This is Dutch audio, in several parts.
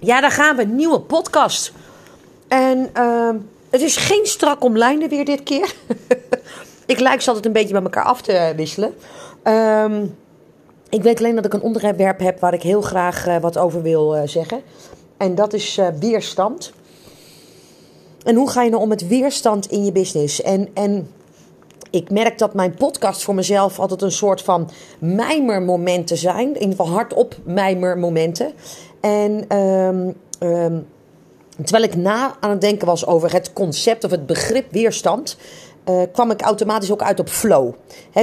Ja, daar gaan we. Nieuwe podcast. En uh, het is geen strak omlijnen weer dit keer. ik lijk ze altijd een beetje bij elkaar af te wisselen. Ehm, ik weet alleen dat ik een onderwerp heb waar ik heel graag uh, wat over wil uh, zeggen. En dat is uh, weerstand. En hoe ga je nou om met weerstand in je business? En, en ik merk dat mijn podcast voor mezelf altijd een soort van mijmermomenten zijn. In ieder geval hardop mijmermomenten. En um, um, terwijl ik na aan het denken was over het concept of het begrip weerstand, uh, kwam ik automatisch ook uit op flow.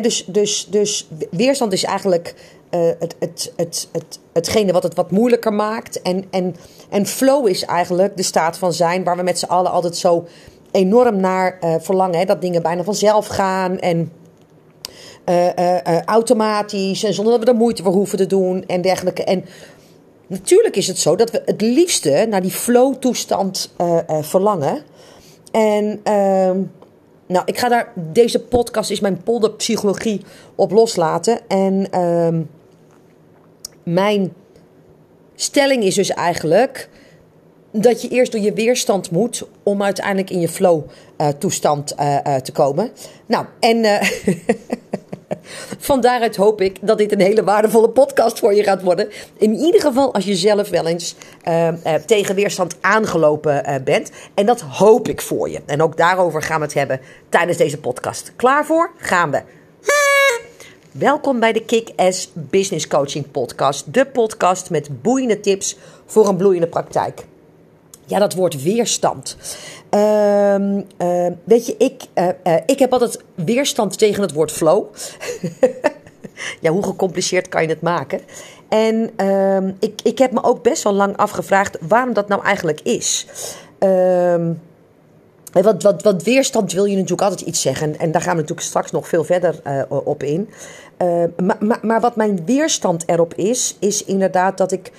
Dus, dus, dus weerstand is eigenlijk uh, het, het, het, het, hetgene wat het wat moeilijker maakt. En, en, en flow is eigenlijk de staat van zijn waar we met z'n allen altijd zo enorm naar uh, verlangen. Dat dingen bijna vanzelf gaan en automatisch en zonder dat we er moeite voor hoeven te doen en dergelijke. En Natuurlijk is het zo dat we het liefste naar die flow-toestand uh, uh, verlangen. En uh, nou, ik ga daar. Deze podcast is mijn polderpsychologie op loslaten. En ehm, mijn stelling is dus eigenlijk dat je eerst door je weerstand moet om uiteindelijk in je flow-toestand uh, te komen. Nou, en. Van daaruit hoop ik dat dit een hele waardevolle podcast voor je gaat worden. In ieder geval als je zelf wel eens uh, tegen weerstand aangelopen uh, bent. En dat hoop ik voor je. En ook daarover gaan we het hebben tijdens deze podcast. Klaar voor? Gaan we. Welkom bij de Kick-Ass Business Coaching Podcast. De podcast met boeiende tips voor een bloeiende praktijk. Ja, dat woord weerstand. Uh, uh, weet je, ik, uh, ik heb altijd weerstand tegen het woord flow. ja, hoe gecompliceerd kan je het maken? En ehm, ik, ik heb me ook best wel lang afgevraagd waarom dat nou eigenlijk is. Ehm, wat, wat, wat weerstand wil je natuurlijk altijd iets zeggen. En daar gaan we natuurlijk straks nog veel verder op in. maar, maar, maar wat mijn weerstand erop is, is inderdaad dat ik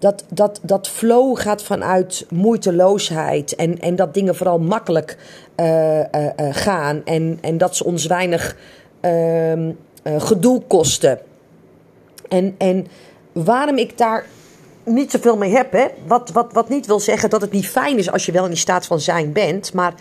dat, dat, dat flow gaat vanuit moeiteloosheid en, en dat dingen vooral makkelijk uh, uh, uh, gaan en, en dat ze ons weinig ehm, gedoe kosten. En, en waarom ik daar niet zoveel mee heb, hè? Wat, wat, wat niet wil zeggen dat het niet fijn is als je wel in die staat van zijn bent, maar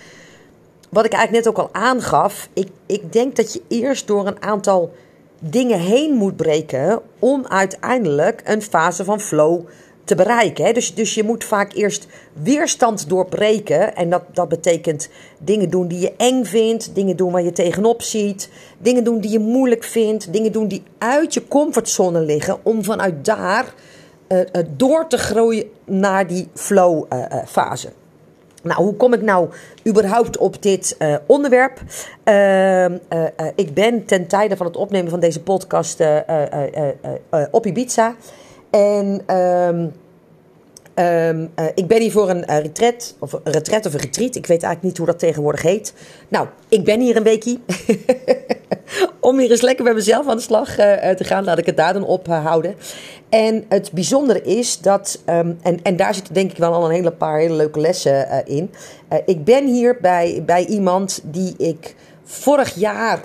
wat ik eigenlijk net ook al aangaf, ik, ik denk dat je eerst door een aantal dingen heen moet breken om uiteindelijk een fase van flow te bereiken. Hè? Dus, dus je moet vaak eerst weerstand doorbreken. En dat, dat betekent dingen doen die je eng vindt, dingen doen waar je tegenop ziet, dingen doen die je moeilijk vindt, dingen doen die uit je comfortzone liggen, om vanuit daar uh, uh, door te groeien naar die flow-fase. Uh, nou, hoe kom ik nou überhaupt op dit onderwerp? Uh, ik ben ten tijde van het opnemen van deze podcast op Ibiza. En um, um, uh, ik ben hier voor een uh, retret, of een retret of een retreat. Ik weet eigenlijk niet hoe dat tegenwoordig heet. Nou, ik ben hier een weekie. Om hier eens lekker bij mezelf aan de slag uh, te gaan. Laat ik het daar dan op houden. En het bijzondere is dat, um, en, en daar zitten denk ik wel al een hele paar hele leuke lessen in. ik ben hier bij, bij iemand die ik vorig jaar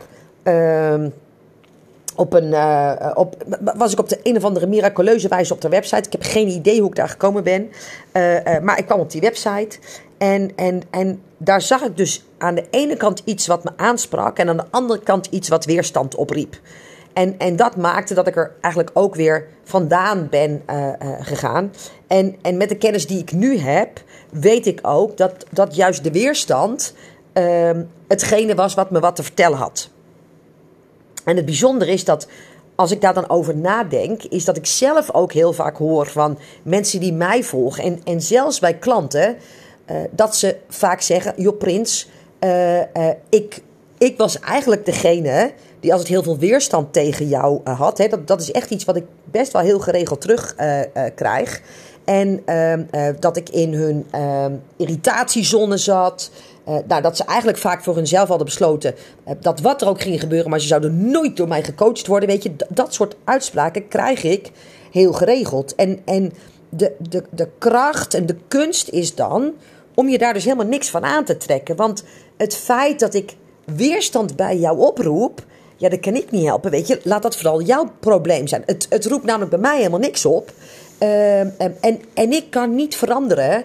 op een, uh, op, was ik op de een of andere miraculeuze wijze op de website. Ik heb geen idee hoe ik daar gekomen ben. Uh, maar ik kwam op die website. En, en, en daar zag ik dus aan de ene kant iets wat me aansprak. En aan de andere kant iets wat weerstand opriep. En, en dat maakte dat ik er eigenlijk ook weer vandaan ben gegaan. En, en met de kennis die ik nu heb, weet ik ook dat, dat juist de weerstand ehm, hetgene was wat me wat te vertellen had. En het bijzondere is dat als ik daar dan over nadenk, is dat ik zelf ook heel vaak hoor van mensen die mij volgen. En, en zelfs bij klanten, uh, dat ze vaak zeggen: Joh, Prins, uh, uh, ik, ik was eigenlijk degene die altijd heel veel weerstand tegen jou had. Hè. Dat, dat is echt iets wat ik best wel heel geregeld terug krijg. En dat ik in hun irritatiezone zat. Uh, nou, dat ze eigenlijk vaak voor hunzelf hadden besloten uh, dat wat er ook ging gebeuren, maar ze zouden nooit door mij gecoacht worden. Weet je, dat soort uitspraken krijg ik heel geregeld. En, en de, de, de kracht en de kunst is dan om je daar dus helemaal niks van aan te trekken. Want het feit dat ik weerstand bij jou oproep, ja, dat kan ik niet helpen. Weet je, laat dat vooral jouw probleem zijn. Het, het roept namelijk bij mij helemaal niks op. Ehm, en, en ik kan niet veranderen eh, eh,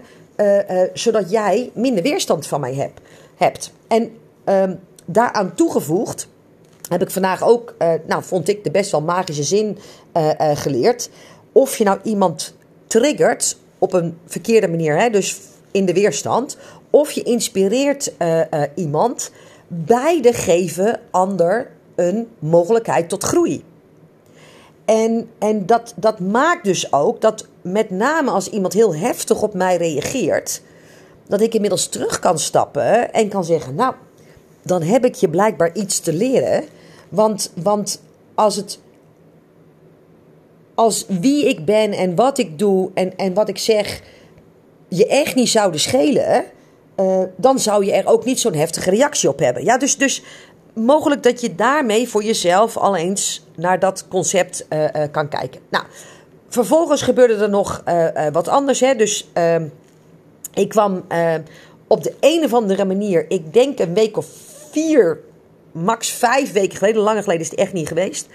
zodat jij minder weerstand van mij heb, hebt. En ehm, daaraan toegevoegd heb ik vandaag ook, eh, nou vond ik de best wel magische zin geleerd. Of je nou iemand triggert op een verkeerde manier, hè, dus in de weerstand. Of je inspireert iemand. Beide geven ander een mogelijkheid tot groei. En, en dat, dat maakt dus ook dat met name als iemand heel heftig op mij reageert, dat ik inmiddels terug kan stappen en kan zeggen: Nou, dan heb ik je blijkbaar iets te leren. Want, want als het. Als wie ik ben en wat ik doe en, en wat ik zeg je echt niet zouden schelen, uh, dan zou je er ook niet zo'n heftige reactie op hebben. Ja, dus, dus mogelijk dat je daarmee voor jezelf al eens naar dat concept uh, uh, kan kijken. Nou, vervolgens gebeurde er nog uh, wat anders. Hè? Dus ehm, ik kwam op de een of andere manier, ik denk een week of vier, max vijf weken geleden, langer geleden is het echt niet geweest.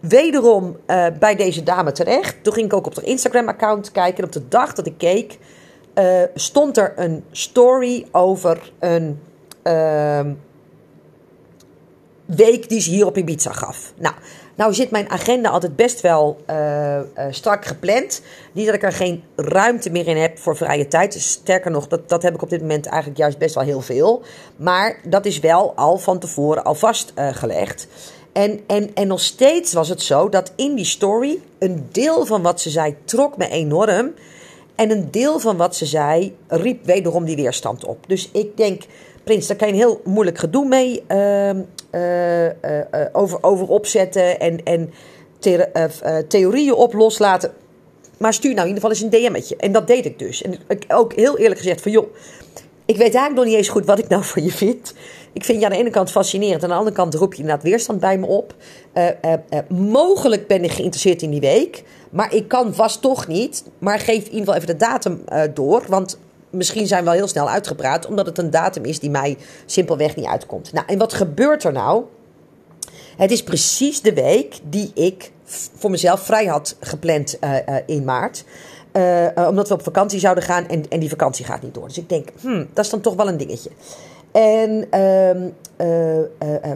Wederom bij deze dame terecht. Toen ging ik ook op haar Instagram-account kijken. En op de dag dat ik keek, stond er een story over een ehm, week die ze hier op Ibiza gaf. Nou, nou zit mijn agenda altijd best wel uh, uh, strak gepland. Niet dat ik er geen ruimte meer in heb voor vrije tijd. Dus sterker nog, dat, dat heb ik op dit moment eigenlijk juist best wel heel veel. Maar dat is wel al van tevoren al vastgelegd. Uh, en, en, en nog steeds was het zo dat in die story een deel van wat ze zei trok me enorm. En een deel van wat ze zei riep wederom die weerstand op. Dus ik denk, Prins, daar kan je een heel moeilijk gedoe mee uh, over, over opzetten en, en theorieën op loslaten. Maar stuur nou in ieder geval eens een DM'tje. En dat deed ik dus. En ik ook heel eerlijk gezegd van joh, ik weet eigenlijk nog niet eens goed wat ik nou van je vind. Ik vind je aan de ene kant fascinerend. Aan de andere kant roep je inderdaad weerstand bij me op. Mogelijk ben ik geïnteresseerd in die week. Maar ik kan vast toch niet. Maar geef in ieder geval even de datum door. Want misschien zijn we wel heel snel uitgepraat, omdat het een datum is die mij simpelweg niet uitkomt. Nou, en wat gebeurt er nou? Het is precies de week die ik voor mezelf vrij had gepland uh, uh, in maart. Omdat we op vakantie zouden gaan en, en die vakantie gaat niet door. Dus ik denk, hmm, dat is dan toch wel een dingetje. En ehm,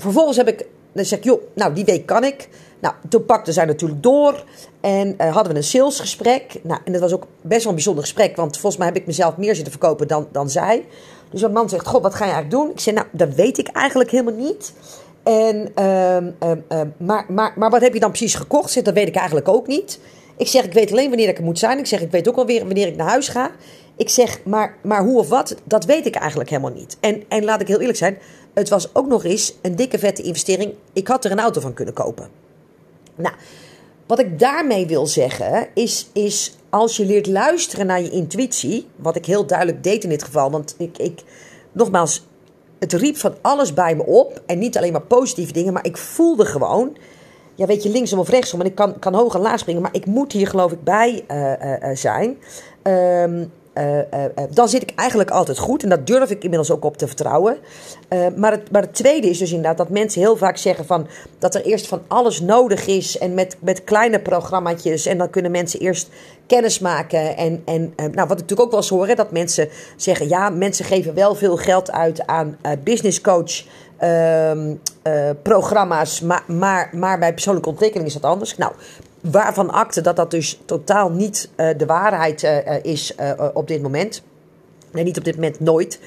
vervolgens heb ik, dan zeg ik, joh, nou die week kan ik. Nou, toen pakte zij natuurlijk door en uh, hadden we een salesgesprek. Nou, en dat was ook best wel een bijzonder gesprek, want volgens mij heb ik mezelf meer zitten verkopen dan, dan zij. Dus een man zegt, god, wat ga je eigenlijk doen? Ik zeg, nou, dat weet ik eigenlijk helemaal niet. En, uh, uh, maar, maar, maar wat heb je dan precies gekocht? Zeg, dat weet ik eigenlijk ook niet. Ik zeg, ik weet alleen wanneer ik er moet zijn. Ik zeg, ik weet ook alweer wanneer ik naar huis ga. Ik zeg, maar, maar hoe of wat, dat weet ik eigenlijk helemaal niet. En, en laat ik heel eerlijk zijn, het was ook nog eens een dikke vette investering. Ik had er een auto van kunnen kopen. Nou, wat ik daarmee wil zeggen is, is als je leert luisteren naar je intuïtie, wat ik heel duidelijk deed in dit geval, want ik, ik nogmaals, het riep van alles bij me op en niet alleen maar positieve dingen, maar ik voelde gewoon, ja weet je, linksom of rechtsom en ik kan, kan hoog en laag springen, maar ik moet hier geloof ik bij uh, uh, zijn. Um, uh, uh, dan zit ik eigenlijk altijd goed. En dat durf ik inmiddels ook op te vertrouwen. Maar, het, maar het tweede is dus inderdaad dat mensen heel vaak zeggen van, dat er eerst van alles nodig is. En met, met kleine programmaatjes. En dan kunnen mensen eerst kennis maken. En, en nou, wat ik natuurlijk ook wel eens hoor, hè, dat mensen zeggen: ja, mensen geven wel veel geld uit aan business coach. Ehm, programma's, maar, maar, maar bij persoonlijke ontwikkeling is dat anders. Nou, waarvan akte dat dat dus totaal niet uh, de waarheid uh, is op dit moment. Nee, niet op dit moment, nooit.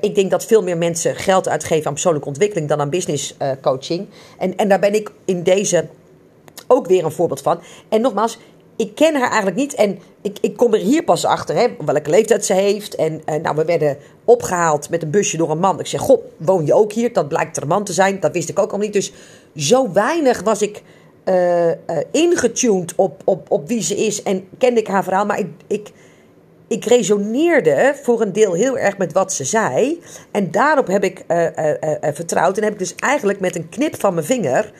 ik denk dat veel meer mensen geld uitgeven aan persoonlijke ontwikkeling dan aan business coaching. En, en daar ben ik in deze ook weer een voorbeeld van. En nogmaals, ik ken haar eigenlijk niet. En ik, ik kom er hier pas achter, hè, welke leeftijd ze heeft. En nou, we werden opgehaald met een busje door een man. Ik zeg, goh, woon je ook hier? Dat blijkt er een man te zijn. Dat wist ik ook al niet. Dus zo weinig was ik uh, ingetuned op, op, op wie ze is en kende ik haar verhaal. Maar ik, ik, ik resoneerde voor een deel heel erg met wat ze zei. En daarop heb ik uh, vertrouwd. En heb ik dus eigenlijk met een knip van mijn vinger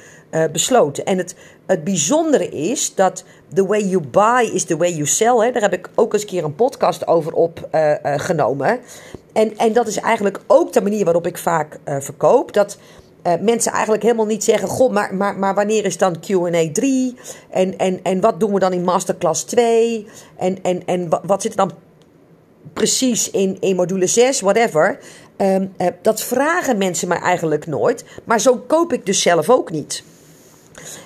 besloten. En het, het bijzondere is dat the way you buy is the way you sell. Hè. Daar heb ik ook eens een keer een podcast over opgenomen. en, en dat is eigenlijk ook de manier waarop ik vaak verkoop. Dat uh, mensen eigenlijk helemaal niet zeggen: Goh, maar, maar, maar wanneer is dan QA 3? En, en, en wat doen we dan in Masterclass 2? En, en, en wat zit er dan precies in, in module 6, whatever? Um, uh, dat vragen mensen mij eigenlijk nooit. Maar zo koop ik dus zelf ook niet.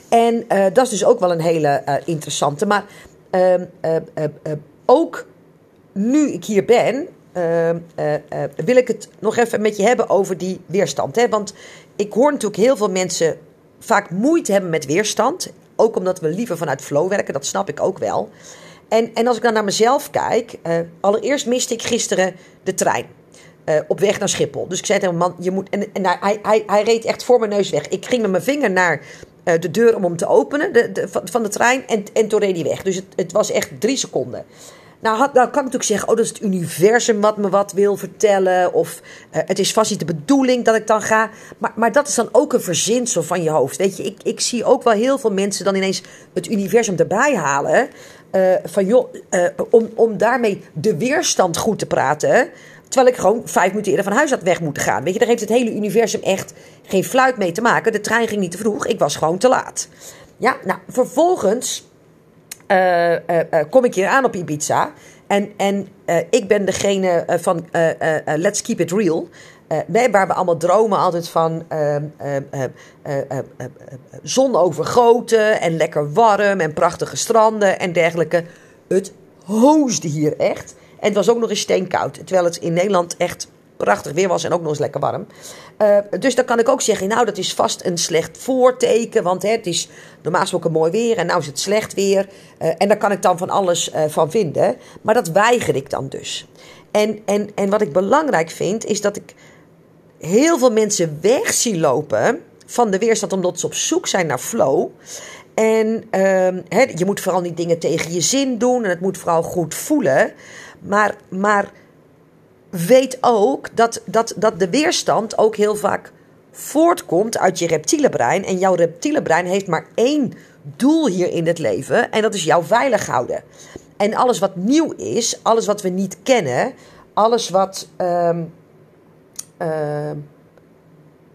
En uh, dat is dus ook wel een hele interessante. Maar ehm, ook nu ik hier ben, uh, uh, wil ik het nog even met je hebben over die weerstand. Hè? Want ik hoor natuurlijk heel veel mensen vaak moeite hebben met weerstand. Ook omdat we liever vanuit flow werken, dat snap ik ook wel. En, en als ik dan naar mezelf kijk, uh, allereerst miste ik gisteren de trein. Op weg naar Schiphol. Dus ik zei tegen hem, man, je moet. En, hij, hij, hij reed echt voor mijn neus weg. Ik ging met mijn vinger naar de deur om hem te openen de, van de trein. En, en toen reed hij weg. Dus het, het was echt drie seconden. Nou, had, kan ik natuurlijk zeggen, oh, dat is het universum wat me wat wil vertellen. Of uh, het is vast niet de bedoeling dat ik dan ga. Maar, maar dat is dan ook een verzinsel van je hoofd. Weet je, ik, ik zie ook wel heel veel mensen dan ineens het universum erbij halen. Uh, van joh, uh, om, om daarmee de weerstand goed te praten. Terwijl ik gewoon vijf minuten eerder van huis had weg moeten gaan. Weet je, daar heeft het hele universum echt geen fluit mee te maken. De trein ging niet te vroeg, ik was gewoon te laat. Ja, nou, vervolgens uh, uh, kom ik hier aan op Ibiza. En, en ik ben degene van Let's Keep It Real. Nee, waar we allemaal dromen altijd van ehm, ehm, zon overgoten en lekker warm en prachtige stranden en dergelijke. Het hoosde hier echt. En het was ook nog eens steenkoud. Terwijl het in Nederland echt prachtig weer was en ook nog eens lekker warm. Uh, dus dan kan ik ook zeggen, nou dat is vast een slecht voorteken, want hè, het is normaal gesproken mooi weer en nou is het slecht weer. Uh, en daar kan ik dan van alles uh, van vinden, maar dat weiger ik dan dus. En, en, en wat ik belangrijk vind, is dat ik heel veel mensen weg zie lopen van de weerstand omdat ze op zoek zijn naar flow. En ehm, hè, je moet vooral niet dingen tegen je zin doen en het moet vooral goed voelen. Maar, maar weet ook dat, dat, dat de weerstand ook heel vaak voortkomt uit je reptiele brein. En jouw reptiele brein heeft maar één doel hier in het leven. En dat is jou veilig houden. En alles wat nieuw is, alles wat we niet kennen, alles wat uh, uh,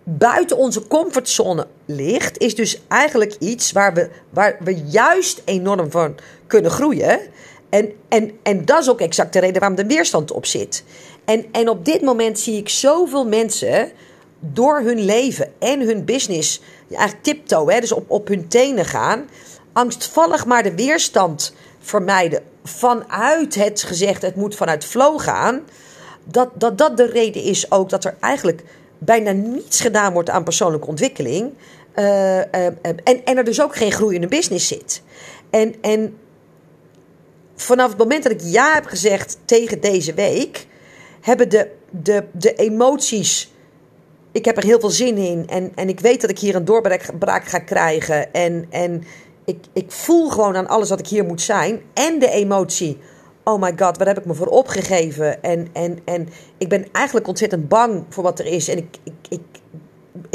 buiten onze comfortzone ligt, is dus eigenlijk iets waar we, waar we juist enorm van kunnen groeien. En, en, en dat is ook exact de reden waarom de weerstand op zit. En, en op dit moment zie ik zoveel mensen door hun leven en hun business eigenlijk tiptoe, hè, dus op, op hun tenen gaan, angstvallig maar de weerstand vermijden vanuit het gezegd, het moet vanuit flow gaan. Dat, dat dat de reden is ook dat er eigenlijk bijna niets gedaan wordt aan persoonlijke ontwikkeling. Uh, uh, en, en er dus ook geen groei in de business zit. En, en vanaf het moment dat ik ja heb gezegd tegen deze week, hebben de, de, de emoties. Ik heb er heel veel zin in. En, en ik weet dat ik hier een doorbraak ga krijgen. En, en ik, ik voel gewoon aan alles wat ik hier moet zijn. En de emotie. Oh my god, wat heb ik me voor opgegeven? En, en, en ik ben eigenlijk ontzettend bang voor wat er is. En ik, ik, ik,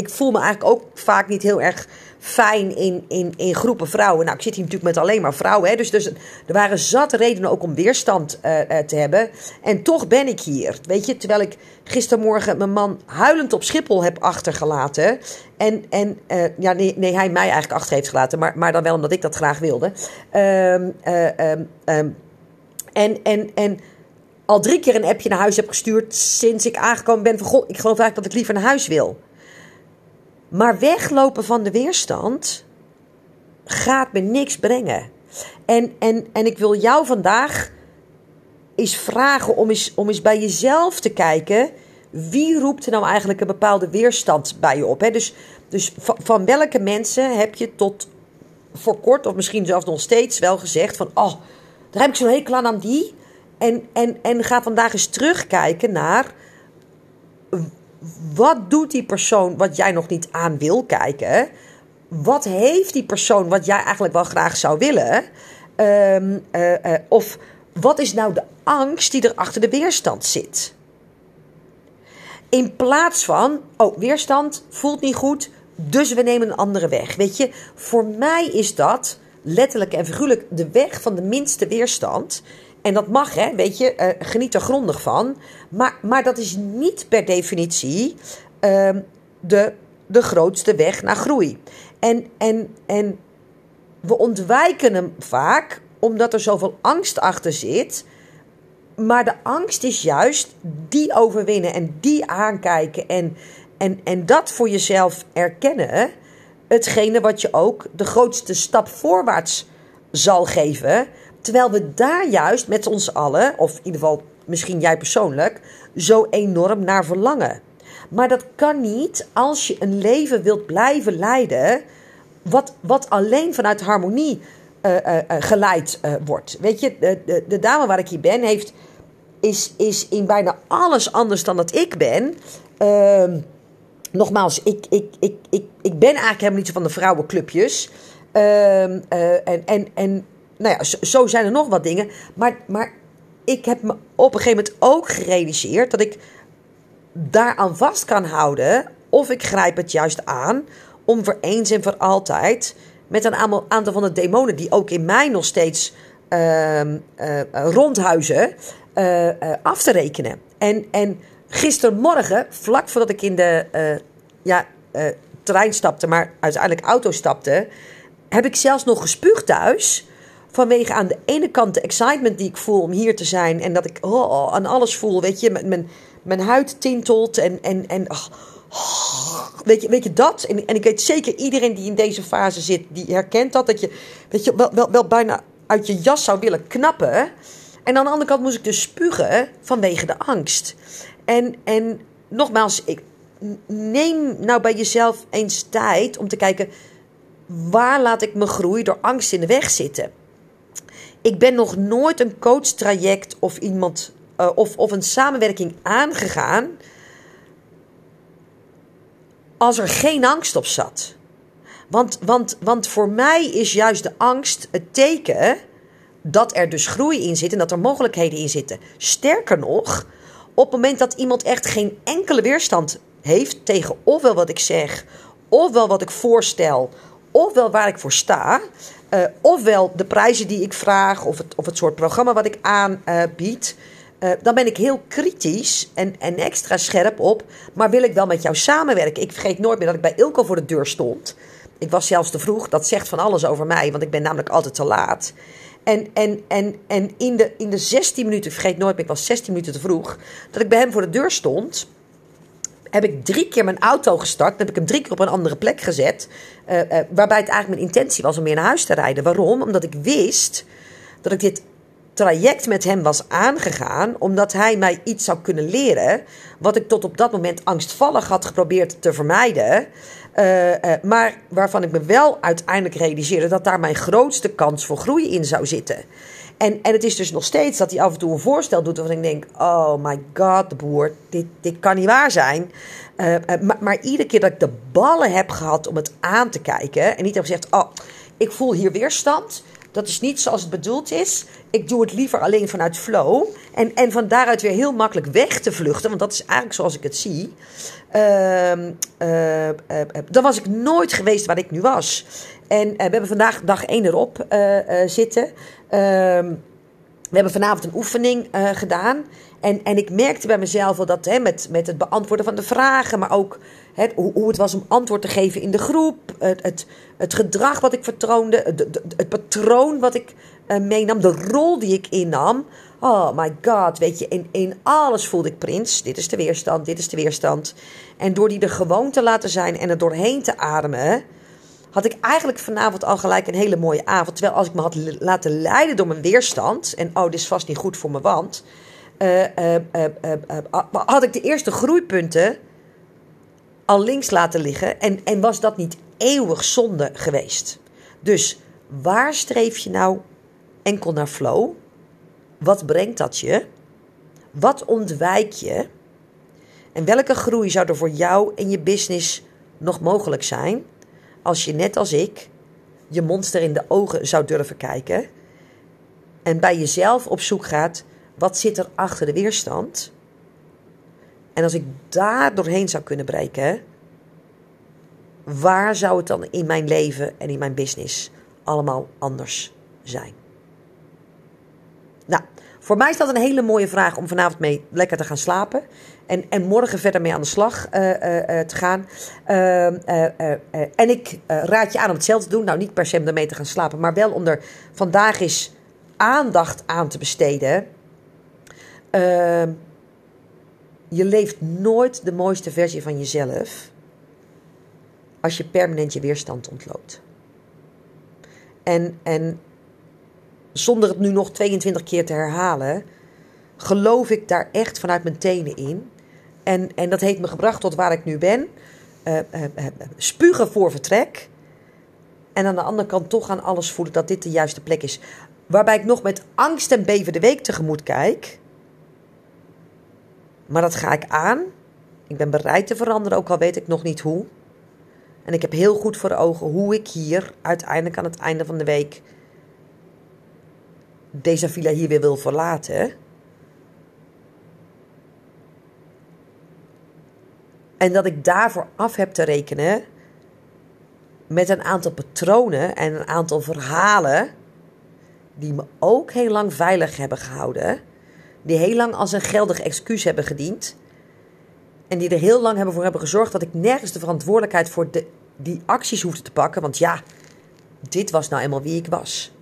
ik voel me eigenlijk ook vaak niet heel erg fijn in, in, in groepen vrouwen. Nou, ik zit hier natuurlijk met alleen maar vrouwen. Hè, dus, dus er waren zat redenen ook om weerstand uh, uh, te hebben. En toch ben ik hier. Weet je, terwijl ik gistermorgen mijn man huilend op Schiphol heb achtergelaten. En, en uh, ja, nee, nee, hij mij eigenlijk achter heeft gelaten. Maar, maar dan wel omdat ik dat graag wilde. Um, um, um, en, en, en al drie keer een appje naar huis heb gestuurd sinds ik aangekomen ben van... God, ik geloof eigenlijk dat ik liever naar huis wil. Maar weglopen van de weerstand gaat me niks brengen. En, en, en ik wil jou vandaag eens vragen om eens, om eens bij jezelf te kijken. Wie roept er nou eigenlijk een bepaalde weerstand bij je op? Hè? Dus, dus van, welke mensen heb je tot voor kort, of misschien zelfs nog steeds, wel gezegd van... Oh, daar heb ik zo'n hekel aan aan die. En, en, en ga vandaag eens terugkijken naar wat doet die persoon wat jij nog niet aan wil kijken? Wat heeft die persoon wat jij eigenlijk wel graag zou willen? Um, uh, uh, of wat is nou de angst die er achter de weerstand zit? In plaats van, oh, weerstand voelt niet goed, dus we nemen een andere weg. Weet je, voor mij is dat letterlijk en figuurlijk de weg van de minste weerstand. En dat mag, hè, weet je, uh, geniet er grondig van. Maar, maar dat is niet per definitie uh, de de grootste weg naar groei. En, en, en we ontwijken hem vaak omdat er zoveel angst achter zit. Maar de angst is juist die overwinnen en die aankijken en, en, en dat voor jezelf erkennen. Hetgene wat je ook de grootste stap voorwaarts zal geven. Terwijl we daar juist met ons allen, of in ieder geval misschien jij persoonlijk, zo enorm naar verlangen. Maar dat kan niet als je een leven wilt blijven leiden. Wat, wat alleen vanuit harmonie uh, uh, geleid wordt. Weet je, de, de, de, dame waar ik hier ben, heeft, is, is in bijna alles anders dan dat ik ben. Ehm, nogmaals, ik, ik, ik, ik, ik ben eigenlijk helemaal niet zo van de vrouwenclubjes. Ehm, en, en, en nou ja, zo, zijn er nog wat dingen. Maar, maar ik heb me op een gegeven moment ook gerealiseerd dat ik daaraan vast kan houden. Of ik grijp het juist aan om voor eens en voor altijd met een aantal van de demonen die ook in mij nog steeds uh, uh, rondhuizen, uh, af te rekenen. En, en gistermorgen, vlak voordat ik in de ja, trein stapte, maar uiteindelijk auto stapte, heb ik zelfs nog gespuugd thuis. Vanwege aan de ene kant de excitement die ik voel om hier te zijn. En dat ik oh, aan alles voel, weet je. Mijn, mijn huid tintelt en, en, en weet, je, weet je dat? En, en ik weet zeker, iedereen die in deze fase zit, die herkent dat. Dat je, weet je wel, wel, bijna uit je jas zou willen knappen. En aan de andere kant moest ik dus spugen vanwege de angst. En, en nogmaals, ik, neem nou bij jezelf eens tijd om te kijken... waar laat ik mijn groei door angst in de weg zitten? Ik ben nog nooit een coachtraject of iemand... Uh, of, of een samenwerking aangegaan als er geen angst op zat. Want, want, want voor mij is juist de angst het teken dat er dus groei in zit en dat er mogelijkheden in zitten. Sterker nog, op het moment dat iemand echt geen enkele weerstand heeft tegen ofwel wat ik zeg, ofwel wat ik voorstel, ofwel waar ik voor sta, uh, ofwel de prijzen die ik vraag of het, of het soort programma wat ik aanbied. Uh, dan ben ik heel kritisch en, en extra scherp op. Maar wil ik wel met jou samenwerken? Ik vergeet nooit meer dat ik bij Ilko voor de deur stond. Ik was zelfs te vroeg. Dat zegt van alles over mij, want ik ben namelijk altijd te laat. En, en, en, en in, de, in de 16 minuten, ik vergeet nooit meer, ik was 16 minuten te vroeg. Dat ik bij hem voor de deur stond. Heb ik drie keer mijn auto gestart. Heb ik hem drie keer op een andere plek gezet. Uh, uh, waarbij het eigenlijk mijn intentie was om weer naar huis te rijden. Waarom? Omdat ik wist dat ik dit traject met hem was aangegaan, omdat hij mij iets zou kunnen leren, wat ik tot op dat moment angstvallig had geprobeerd te vermijden. Uh, maar waarvan ik me wel uiteindelijk realiseerde dat daar mijn grootste kans voor groei in zou zitten. En, en het is dus nog steeds dat hij af en toe een voorstel doet waarvan ik denk: oh my god, de boer, dit, dit kan niet waar zijn. Uh, maar, maar iedere keer dat ik de ballen heb gehad om het aan te kijken en niet heb gezegd: oh, ik voel hier weerstand. Dat is niet zoals het bedoeld is. Ik doe het liever alleen vanuit flow. En, en van daaruit weer heel makkelijk weg te vluchten. Want dat is eigenlijk zoals ik het zie. Uh, uh, dan was ik nooit geweest waar ik nu was. En we hebben vandaag dag 1 erop zitten. Ehm, we hebben vanavond een oefening gedaan. En, en ik merkte bij mezelf wel dat hè, met, met het beantwoorden van de vragen, maar ook hè, hoe, hoe het was om antwoord te geven in de groep, het, het, gedrag wat ik vertoonde, het, patroon wat ik meenam, de rol die ik innam. Oh my god, weet je, in, in alles voelde ik prins. Dit is de weerstand, dit is de weerstand. En door die er gewoon te laten zijn en er doorheen te ademen, had ik eigenlijk vanavond al gelijk een hele mooie avond. Terwijl als ik me had laten leiden door mijn weerstand, en oh, dit is vast niet goed voor mijn wand uh, had ik de eerste groeipunten al links laten liggen. En, en was dat niet eeuwig zonde geweest. Dus waar streef je nou enkel naar flow? Wat brengt dat je? Wat ontwijk je? En welke groei zou er voor jou en je business nog mogelijk zijn als je net als ik je monster in de ogen zou durven kijken en bij jezelf op zoek gaat wat zit er achter de weerstand? En als ik daar doorheen zou kunnen breken, waar zou het dan in mijn leven en in mijn business allemaal anders zijn? Nou, Voor mij is dat een hele mooie vraag om vanavond mee lekker te gaan slapen. En, en morgen verder mee aan de slag uh, uh, te gaan. Ehm, en ik raad je aan om hetzelfde te doen. Nou, niet per se om ermee te gaan slapen, maar wel om er vandaag eens aandacht aan te besteden. Ehm, je leeft nooit de mooiste versie van jezelf als je permanent je weerstand ontloopt. En, en zonder het nu nog 22 keer te herhalen, geloof ik daar echt vanuit mijn tenen in. En, en dat heeft me gebracht tot waar ik nu ben. Uh, uh, uh, spugen voor vertrek. En aan de andere kant toch aan alles voelen dat dit de juiste plek is. Waarbij ik nog met angst en beven de week tegemoet kijk. Maar dat ga ik aan. Ik ben bereid te veranderen, ook al weet ik nog niet hoe. En ik heb heel goed voor ogen hoe ik hier uiteindelijk aan het einde van de week deze villa hier weer wil verlaten. En dat ik daarvoor af heb te rekenen met een aantal patronen en een aantal verhalen die me ook heel lang veilig hebben gehouden, die heel lang als een geldig excuus hebben gediend en die er heel lang hebben voor hebben gezorgd dat ik nergens de verantwoordelijkheid voor de, die acties hoefde te pakken, want ja, dit was nou eenmaal wie ik was.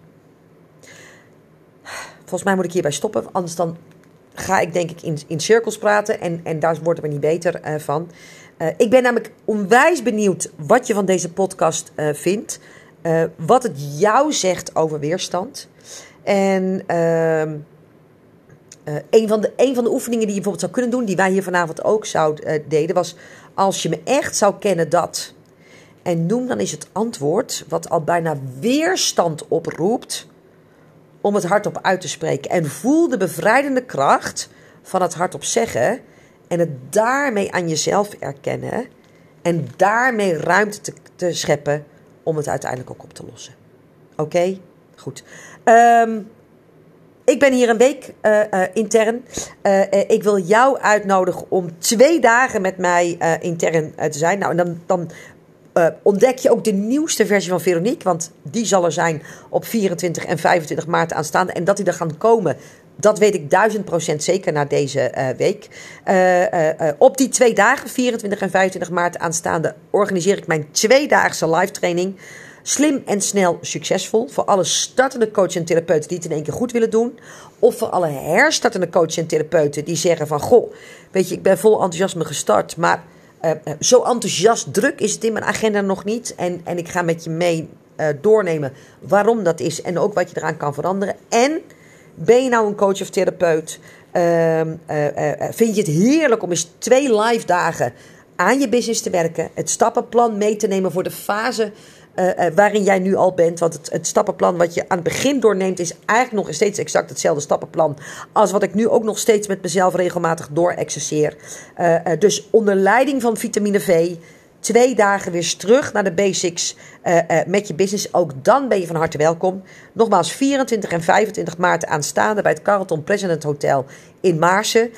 Volgens mij moet ik hierbij stoppen, anders dan ga ik denk ik in, in cirkels praten en, en daar worden we niet beter uh, van. Uh, ik ben namelijk onwijs benieuwd wat je van deze podcast uh, vindt. wat het jou zegt over weerstand. En ehm, een, van de, een van de oefeningen die je bijvoorbeeld zou kunnen doen, die wij hier vanavond ook zouden deden, was als je me echt zou kennen dat. En noem dan is het antwoord, wat al bijna weerstand oproept om het hardop uit te spreken. En voel de bevrijdende kracht van het hardop zeggen. En het daarmee aan jezelf erkennen. En daarmee ruimte te, te scheppen om het uiteindelijk ook op te lossen. Oké? Goed. Um, ik ben hier een week uh, uh, intern. Uh, ik wil jou uitnodigen om twee dagen met mij intern te zijn. Nou, en dan, dan uh, ontdek je ook de nieuwste versie van Veronique. Want die zal er zijn op 24 en 25 maart aanstaande. En dat die er gaan komen, dat weet ik duizend procent zeker na deze uh, week. Uh, op die twee dagen, 24 en 25 maart aanstaande, organiseer ik mijn tweedaagse live training. Slim en snel succesvol. Voor alle startende coaches en therapeuten die het in één keer goed willen doen. Of voor alle herstartende coaches en therapeuten die zeggen van... Goh, weet je, ik ben vol enthousiasme gestart, maar uh, zo enthousiast druk is het in mijn agenda nog niet. En, en ik ga met je mee uh, doornemen waarom dat is en ook wat je eraan kan veranderen. En ben je nou een coach of therapeut? Uh, vind je het heerlijk om eens twee live dagen aan je business te werken, het stappenplan mee te nemen voor de fase uh, uh, waarin jij nu al bent. Want het, het, stappenplan wat je aan het begin doorneemt is eigenlijk nog steeds exact hetzelfde stappenplan. Als wat ik nu ook nog steeds met mezelf regelmatig doorexerceer. Uh, dus onder leiding van vitamine V. Twee dagen weer terug naar de basics met je business. Ook dan ben je van harte welkom. Nogmaals, 24 en 25 maart aanstaande bij het Carlton President Hotel in Maarsen.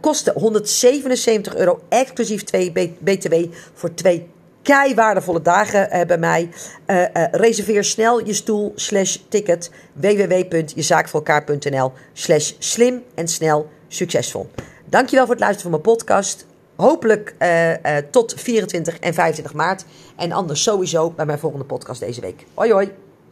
kosten 177 euro, exclusief 2 BTW voor twee kei waardevolle dagen uh, bij mij. Uh, uh, reserveer snel je stoel slash ticket www.jezaakvoorelkaar.nl slash slim en snel succesvol. Dankjewel voor het luisteren van mijn podcast. Hopelijk tot 24 en 25 maart. En anders sowieso bij mijn volgende podcast deze week. Hoi hoi.